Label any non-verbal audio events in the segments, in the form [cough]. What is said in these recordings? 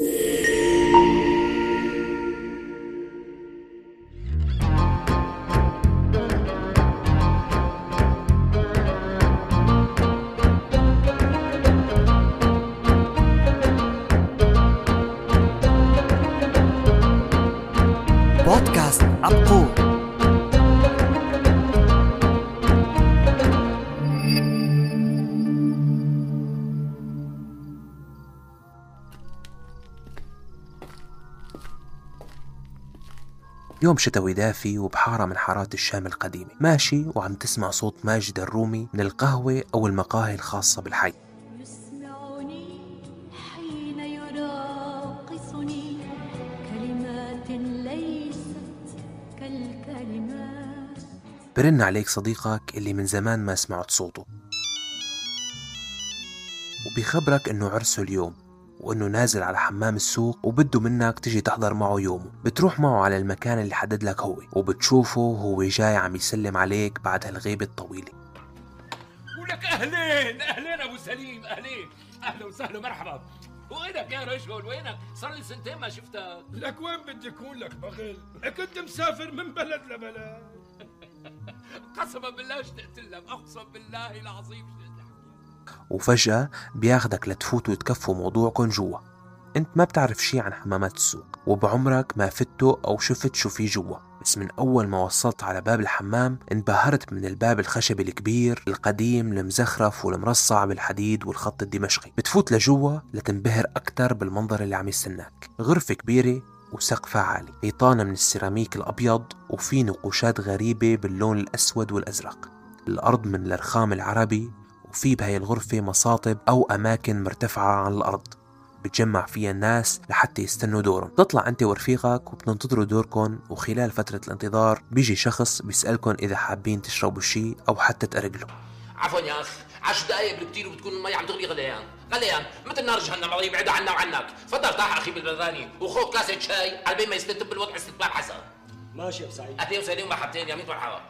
Música يوم شتوي دافي وبحارة من حارات الشام القديمة. ماشي وعم تسمع صوت ماجد الرومي من القهوة أو المقاهي الخاصة بالحي. يسمعني حين يراقصني كلمات ليست كالكلمات. برن عليك صديقك اللي من زمان ما سمعت صوته. وبيخبرك إنه عرسه اليوم. وإنه نازل على حمام السوق وبده منك تجي تحضر معه يومه. بتروح معه على المكان اللي حدد لك هو وبتشوفه وهو جاي عم يسلم عليك بعد هالغيبة الطويلة. ولك أهلين أهلين أبو سليم أهلين. أهلا وسهلا مرحبا. وينك يا رجل؟ وينك؟ صار لي سنتين ما شفتك. لك وين بدي أكون لك بغل؟ كنت مسافر من بلد لبلد. [laughs] قسما بالله اشتقت لك. أقسم بالله العظيم اشتقت لك وفجأة بياخدك لتفوتوا تكفوا موضوعكم جوا. انت ما بتعرف شي عن حمامات السوق وبعمرك ما فتوا أو شفت شو في جوا. بس من أول ما وصلت على باب الحمام انبهرت من الباب الخشبي الكبير القديم المزخرف والمرصع بالحديد والخط الدمشقي. بتفوت لجوا لتنبهر أكثر بالمنظر اللي عم يستناك. غرفة كبيرة وسقفها عالي. حيطانة من السيراميك الأبيض وفي نقوشات غريبة باللون الأسود والأزرق. الأرض من الرخام العربي وفي بهاي الغرفة مصاطب أو أماكن مرتفعة عن الأرض بتجمع فيها الناس لحتى يستنوا دورهم. تطلع أنت ورفيقك وبتنتظروا دوركم وخلال فترة الانتظار بيجي شخص بيسألكم إذا حابين تشربوا شي أو حتى تقرقلوا. عفوا يا اخ عشر دقايق بالكتير وبتكون المي عم تغلي غليان. غليان مثل نار جهنم؟ الله يبعد عنا وعنك. تفضل طاح أخي بالبراني وخذ كاسه شاي على بين ما يستتب بالوضع استتباب حسن. ماشي يا سعيد اهلين وسهلين ومرحبتين يا ميت مرحبا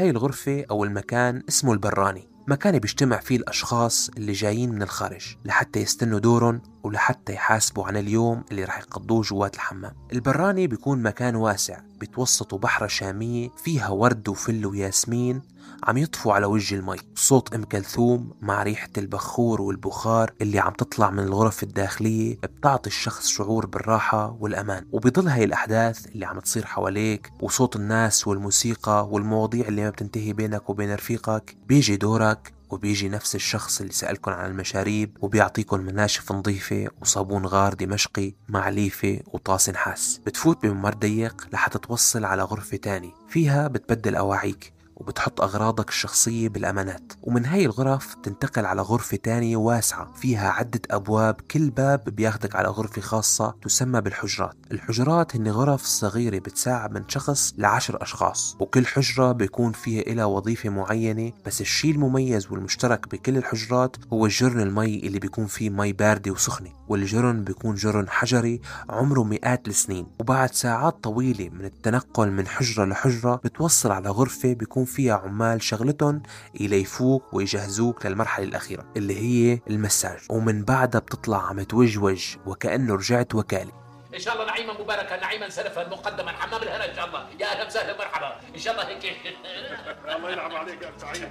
هاي الغرفة أو المكان اسمه البراني. مكان بيجتمع فيه الأشخاص اللي جايين من الخارج لحتى يستنوا دورهم ولحتى يحاسبوا عن اليوم اللي رح يقضوه جوات الحمام. البراني بيكون مكان واسع بتوسطه بحرة شامية فيها ورد وفل وياسمين عم يطفوا على وجه المي. صوت أم كلثوم مع ريحة البخور والبخار اللي عم تطلع من الغرف الداخلية بتعطي الشخص شعور بالراحة والأمان. وبظل هاي الأحداث اللي عم تصير حواليك وصوت الناس والموسيقى والمواضيع اللي ما بتنتهي بينك وبين رفيقك بيجي دورك وبيجي نفس الشخص اللي سألكن عن المشاريب وبيعطيكم مناشف نظيفة وصابون غار دمشقي مع ليفة وطاس نحاس بتفوت بممر ضيق لحتى توصل على غرفة تاني. فيها بتبدل أواعيك. وبتحط أغراضك الشخصية بالأمانات. ومن هاي الغرف تنتقل على غرفة تانية واسعة فيها عدة أبواب كل باب بياخدك على غرفة خاصة تسمى بالحجرات. الحجرات هن غرف صغيرة بتساع من شخص لعشر أشخاص وكل حجرة بيكون فيها إلها وظيفة معينة. بس الشيء المميز والمشترك بكل الحجرات هو الجرن المي اللي بيكون فيه مي باردة وسخنة. والجرن بيكون جرن حجري عمره مئات السنين. وبعد ساعات طويلة من التنقل من حجرة لحجرة بتوصل على غرفة بيكون فيها عمال شغلتهم يليفوك ويجهزوك للمرحلة الأخيرة اللي هي المساج. ومن بعدها بتطلع عم توجوج وكأنه رجعت وكالة. إن شاء الله نعيما مباركا نعيما سلفا مقدما. حمام الهنا إن شاء الله. يا أهلا وسهلا مرحبا. إن شاء الله هيك. [laughs] الله يلعب عليك يا سعيد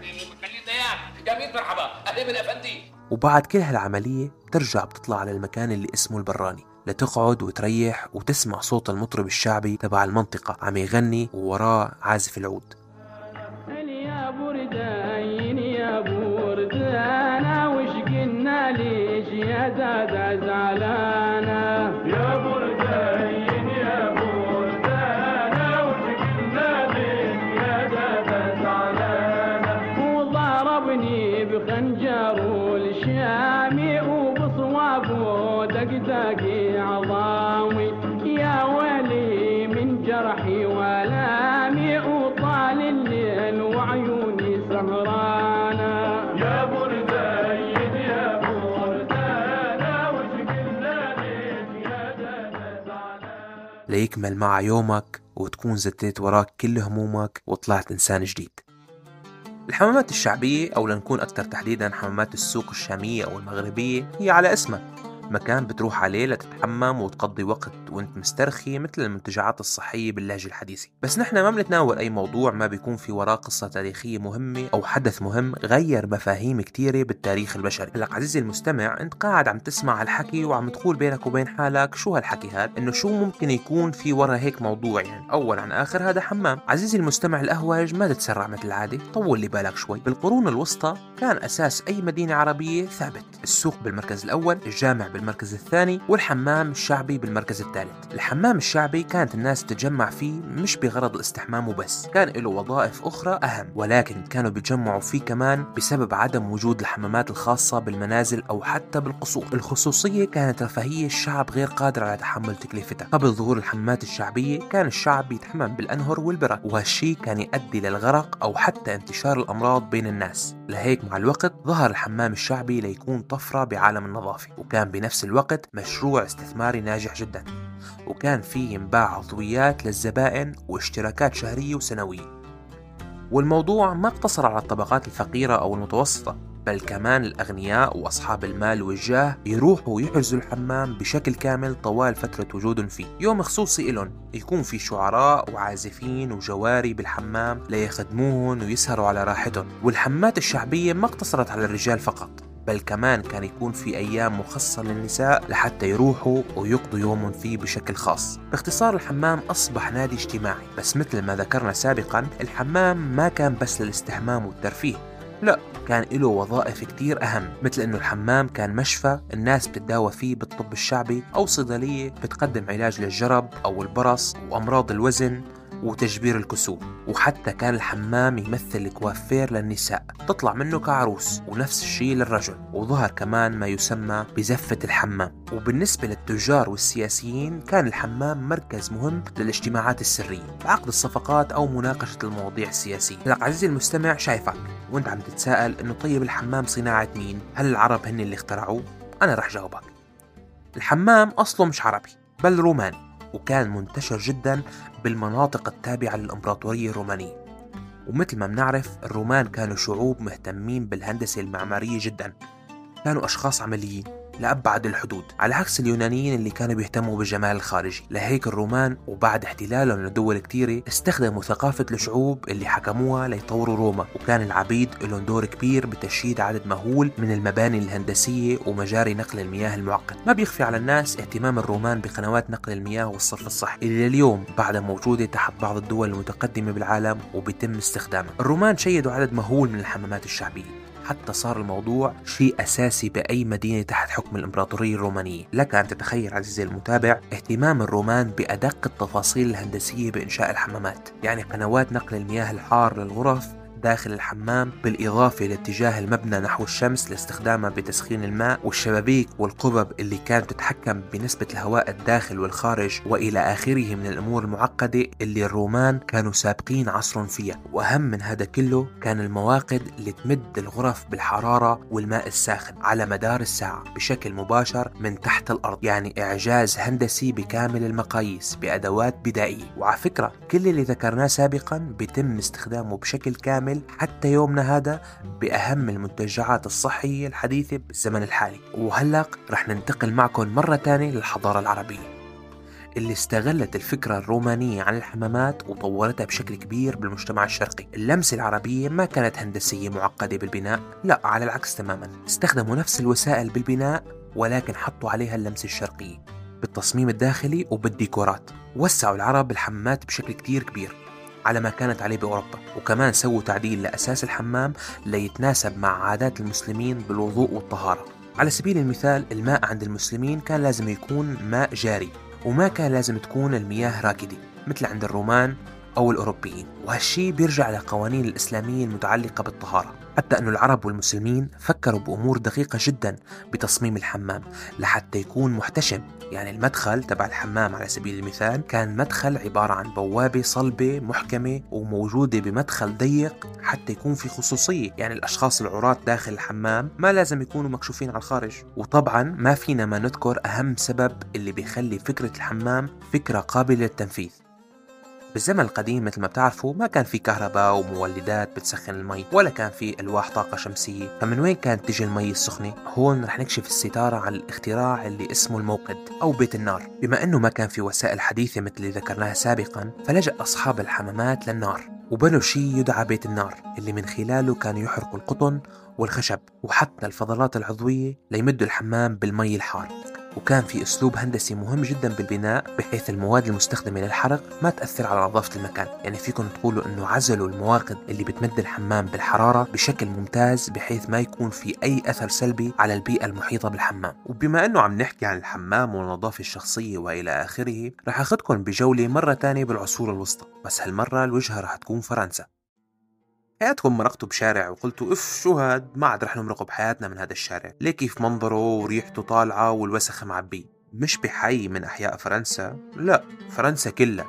خلينا اياك يا ميت مرحبا. أهلا من أفندي. وبعد كل هالعملية بترجع بتطلع على المكان اللي اسمه البراني لتقعد وتريح وتسمع صوت المطرب الشعبي تبع المنطقة. عم يغني ووراه عازف العود. da da da la ليكمل مع يومك وتكون زتيت وراك كل همومك وطلعت إنسان جديد. الحمامات الشعبية أو لنكون أكثر تحديدا حمامات السوق الشامية أو المغربية هي على اسمها مكان بتروح عليه لتتحمم وتقضي وقت وانت مسترخي مثل المنتجعات الصحية باللهجة الحديثة. بس نحن ما بنتناول أي موضوع ما بيكون في وراه قصة تاريخية مهمة أو حدث مهم غير مفاهيم كتيرة بالتاريخ البشري. هلأ عزيزي المستمع انت قاعد عم تسمع هالحكي وعم تقول بينك وبين حالك شو هالحكي هذا إنه شو ممكن يكون في ورا هيك موضوع يعني؟ اول عن آخر هذا حمام. عزيزي المستمع الاهوج ما تتسرع مثل العادة. طول لي بالك شوي. بالقرون الوسطى كان أساس أي مدينة عربية ثابت. السوق بالمركز الأول الجامع بالمركز الثاني والحمام الشعبي بالمركز الثالث. الحمام الشعبي كانت الناس تتجمع فيه مش بغرض الاستحمام وبس كان له وظائف أخرى أهم ولكن كانوا بيتجمعوا فيه كمان بسبب عدم وجود الحمامات الخاصة بالمنازل أو حتى بالقصور. الخصوصية كانت رفاهية الشعب غير قادر على تحمل تكلفتها. قبل ظهور الحمامات الشعبية كان الشعب بيتحمم بالأنهر والبرك وهالشي كان يؤدي للغرق أو حتى انتشار الأمراض بين الناس. لهيك مع الوقت ظهر الحمام الشعبي ليكون طفرة بعالم النظافة وكان بنفس الوقت مشروع استثماري ناجح جدا وكان فيه ينباع عضويات للزبائن واشتراكات شهرية وسنوية. والموضوع ما اقتصر على الطبقات الفقيرة أو المتوسطة بل كمان الأغنياء وأصحاب المال والجاه يروحوا يحجزوا الحمام بشكل كامل طوال فترة وجودهم فيه. يوم خصوصي إلهم يكون في شعراء وعازفين وجواري بالحمام ليخدموهم ويسهروا على راحتهم والحمات الشعبية ما اقتصرت على الرجال فقط. بل كمان كان يكون في أيام مخصصة للنساء لحتى يروحوا ويقضوا يومهم فيه بشكل خاص. باختصار الحمام أصبح نادي اجتماعي بس مثل ما ذكرنا سابقا الحمام ما كان بس للاستحمام والترفيه لا كان له وظائف كتير أهم مثل أنه الحمام كان مشفى الناس بتداوى فيه بالطب الشعبي أو صيدلية بتقدم علاج للجرب أو البرص وأمراض الوزن. وتجبير الكسوف. وحتى كان الحمام يمثل كوافير للنساء. تطلع منه كعروس ونفس الشيء للرجل. وظهر كمان ما يسمى بزفة الحمام. وبالنسبة للتجار والسياسيين كان الحمام مركز مهم للاجتماعات السرية. عقد الصفقات أو مناقشة المواضيع السياسية. هلا عزيزي المستمع شايفك. وأنت عم تتساءل إنه طيب الحمام صناعة مين؟ هل العرب هن اللي اخترعوه؟ أنا رح جاوبك. الحمام أصله مش عربي بل روماني وكان منتشر جدا بالمناطق التابعة للإمبراطورية الرومانية. ومثل ما بنعرف الرومان كانوا شعوب مهتمين بالهندسة المعمارية جدا. كانوا أشخاص عمليين. لأبعد الحدود على عكس اليونانيين اللي كانوا بيهتموا بالجمال الخارجي. لهيك الرومان وبعد احتلالهم لدول كتيرة استخدموا ثقافة الشعوب اللي حكموها ليطوروا روما وكان العبيد لهم دور كبير بتشييد عدد مهول من المباني الهندسية ومجاري نقل المياه المعقد. ما بيخفي على الناس اهتمام الرومان بقنوات نقل المياه والصرف الصحي. اللي لليوم بعدها موجودة تحت بعض الدول المتقدمة بالعالم وبيتم استخدامها. الرومان شيدوا عدد مهول من الحمامات الشعبية. حتى صار الموضوع شيء أساسي بأي مدينة تحت حكم الإمبراطورية الرومانية. لك أن تتخيل عزيزي المتابع اهتمام الرومان بأدق التفاصيل الهندسية بإنشاء الحمامات. يعني قنوات نقل المياه الحار للغرف داخل الحمام بالإضافة لاتجاه المبنى نحو الشمس لاستخدامها بتسخين الماء والشبابيك والقبب اللي كانت تتحكم بنسبة الهواء الداخل والخارج وإلى آخره من الأمور المعقدة اللي الرومان كانوا سابقين عصرهم فيها. وأهم من هذا كله كان المواقد اللي تمد الغرف بالحرارة والماء الساخن على مدار الساعة بشكل مباشر من تحت الأرض يعني إعجاز هندسي بكامل المقاييس بأدوات بدائية. وعلى فكرة كل اللي ذكرناه سابقا بيتم استخدامه بشكل كامل حتى يومنا هذا بأهم المنتجعات الصحية الحديثة بالزمن الحالي. وهلأ رح ننتقل معكم مرة تانية للحضارة العربية اللي استغلت الفكرة الرومانية عن الحمامات وطورتها بشكل كبير بالمجتمع الشرقي. اللمسة العربية ما كانت هندسية معقدة بالبناء لا على العكس تماما. استخدموا نفس الوسائل بالبناء ولكن حطوا عليها اللمسة الشرقية بالتصميم الداخلي وبالديكورات. وسعوا العرب الحمامات بشكل كتير كبير. على ما كانت عليه بأوروبا. وكمان سووا تعديل لأساس الحمام ليتناسب مع عادات المسلمين بالوضوء والطهارة. على سبيل المثال الماء عند المسلمين كان لازم يكون ماء جاري وما كان لازم تكون المياه راكدة مثل عند الرومان أو الأوروبيين. وهالشي بيرجع لقوانين الإسلامية المتعلقة بالطهارة. حتى أن العرب والمسلمين فكروا بأمور دقيقة جدا بتصميم الحمام لحتى يكون محتشم. يعني المدخل تبع الحمام على سبيل المثال كان مدخل عبارة عن بوابة صلبة محكمة وموجودة بمدخل ضيق حتى يكون في خصوصية. يعني الأشخاص العراة داخل الحمام ما لازم يكونوا مكشوفين على الخارج. وطبعا ما فينا ما نذكر أهم سبب اللي بيخلي فكرة الحمام فكرة قابلة للتنفيذ. بالزمن القديم مثل ما بتعرفوا ما كان في كهرباء ومولدات بتسخن المي ولا كان في ألواح طاقة شمسية. فمن وين كانت تجي المي السخنة؟ هون رح نكشف الستارة عن الاختراع اللي اسمه الموقد أو بيت النار. بما أنه ما كان في وسائل حديثة مثل اللي ذكرناها سابقا فلجأ أصحاب الحمامات للنار وبنوا شيء يدعى بيت النار اللي من خلاله كانوا يحرقوا القطن والخشب وحتى الفضلات العضوية ليمدوا الحمام بالمي الحار. وكان في أسلوب هندسي مهم جدا بالبناء بحيث المواد المستخدمة للحرق ما تأثر على نظافة المكان. يعني فيكم تقولوا أنه عزلوا المواقد اللي بتمد الحمام بالحرارة بشكل ممتاز بحيث ما يكون في أي أثر سلبي على البيئة المحيطة بالحمام. وبما أنه عم نحكي عن الحمام والنظافة الشخصية وإلى آخره رح أخذكم بجولة مرة تانية بالعصور الوسطى. بس هالمرة الوجهة رح تكون فرنسا. حياتكم مرقتوا بشارع وقلتوا إف شو هاد؟ ما عاد رح نمرق بحياتنا من هذا الشارع. ليه كيف منظره وريحته طالعة والوسخ معبيه مش بحي من أحياء فرنسا؟ لا فرنسا كلها.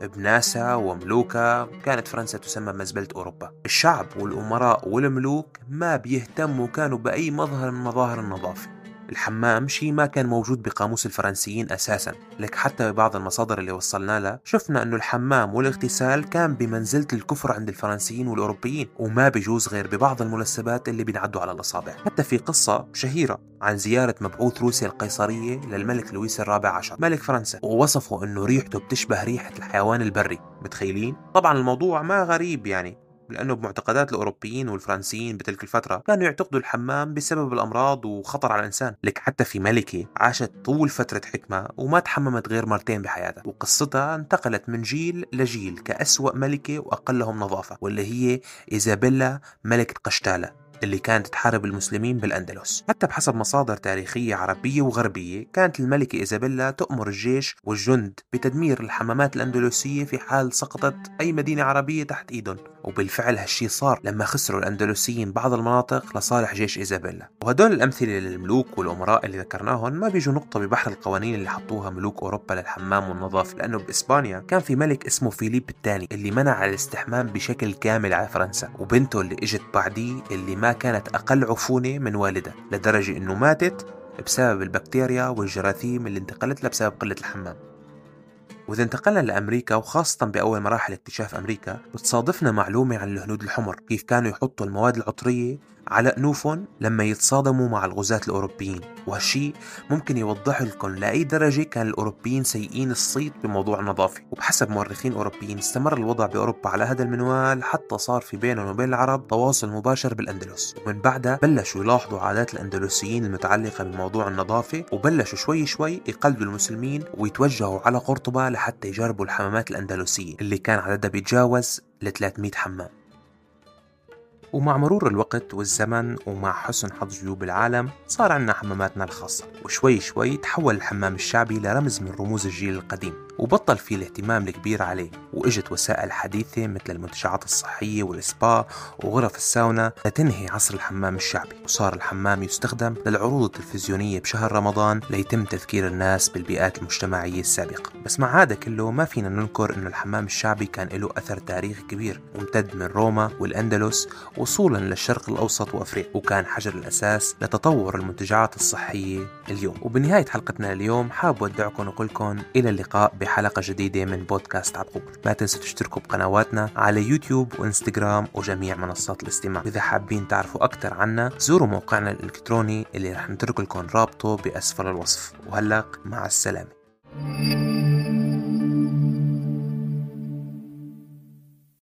بناسها وملوكها كانت فرنسا تسمى مزبلة أوروبا. الشعب والأمراء والملوك ما بيهتموا كانوا بأي مظهر من مظاهر النظافة. الحمام شيء ما كان موجود بقاموس الفرنسيين أساسا. لك حتى ببعض المصادر اللي وصلنا لها شفنا أنه الحمام والاغتسال كان بمنزلة الكفر عند الفرنسيين والأوروبيين وما بيجوز غير ببعض المناسبات اللي بينعدوا على الأصابع. حتى في قصة شهيرة عن زيارة مبعوث روسيا القيصرية للملك لويس الرابع عشر ملك فرنسا ووصفوا أنه ريحته بتشبه ريحة الحيوان البري. متخيلين؟ طبعا الموضوع ما غريب يعني. لأنه بمعتقدات الأوروبيين والفرنسيين بتلك الفترة كانوا يعتقدوا الحمام بسبب الأمراض وخطر على الإنسان. لك حتى في ملكة عاشت طول فترة حكمة وما تحممت غير مرتين بحياتها وقصتها انتقلت من جيل لجيل كأسوأ ملكة وأقلهم نظافة واللي هي إيزابيلا ملكة قشتالة. اللي كانت تحارب المسلمين بالأندلس. حتى بحسب مصادر تاريخية عربية وغربية كانت الملكة إيزابيلا تأمر الجيش والجند بتدمير الحمامات الأندلسية في حال سقطت أي مدينة عربية تحت إيدهم. وبالفعل هالشي صار. لما خسروا الأندلسيين بعض المناطق لصالح جيش إيزابيلا. وهدول الأمثلة للملوك والأمراء اللي ذكرناهم ما بيجوا نقطة ببحر القوانين اللي حطوها ملوك أوروبا للحمام والنظافة لأنه بإسبانيا كان في ملك اسمه فيليب الثاني اللي منع الاستحمام بشكل كامل على فرنسا. وبنته اللي إجت بعديه اللي ما كانت أقل عفونة من والدها لدرجة إنه ماتت بسبب البكتيريا والجراثيم اللي انتقلت لها بسبب قلة الحمام. وإذا انتقلنا لأمريكا وخاصة بأول مراحل اكتشاف أمريكا بتصادفنا معلومة عن الهنود الحمر كيف كانوا يحطوا المواد العطرية على أنوفهم لما يتصادموا مع الغزاة الأوروبيين وهالشي ممكن يوضح لكم لأي درجة كان الأوروبيين سيئين الصيت بموضوع النظافة وبحسب مؤرخين أوروبيين استمر الوضع بأوروبا على هذا المنوال حتى صار في بينهم وبين العرب تواصل مباشر بالأندلس. ومن بعدها بلشوا يلاحظوا عادات الأندلسيين المتعلقة بموضوع النظافة وبلشوا شوي شوي يقلدوا المسلمين ويتوجهوا على قرطبة لحتى يجربوا الحمامات الأندلسية اللي كان عددها بيتجاوز ل 300 حمام. ومع مرور الوقت والزمن ومع حسن حظ جيوب العالم صار عنا حماماتنا الخاصة. وشوي شوي تحول الحمام الشعبي لرمز من رموز الجيل القديم وبطل فيه الاهتمام الكبير عليه. وإجت وسائل حديثة مثل المنتجعات الصحية والسبا وغرف الساونا لتنهي عصر الحمام الشعبي. وصار الحمام يستخدم للعروض التلفزيونية بشهر رمضان ليتم تذكير الناس بالبيئات المجتمعية السابقة. بس مع هذا كله ما فينا ننكر إنه الحمام الشعبي كان له أثر تاريخي كبير ممتد من روما والأندلس وصولا للشرق الأوسط وأفريقيا وكان حجر الأساس لتطور المنتجعات الصحية اليوم. وبنهاية حلقتنا اليوم حاب ودعكم وأقول لكم إلى اللقاء بحلقة جديدة من بودكاست عبقوب لا تنسوا تشتركوا بقنواتنا على يوتيوب وإنستغرام وجميع منصات الاستماع. إذا حابين تعرفوا أكثر عنا زوروا موقعنا الإلكتروني اللي رح نترك لكم رابطه بأسفل الوصف. وهلق مع السلامة.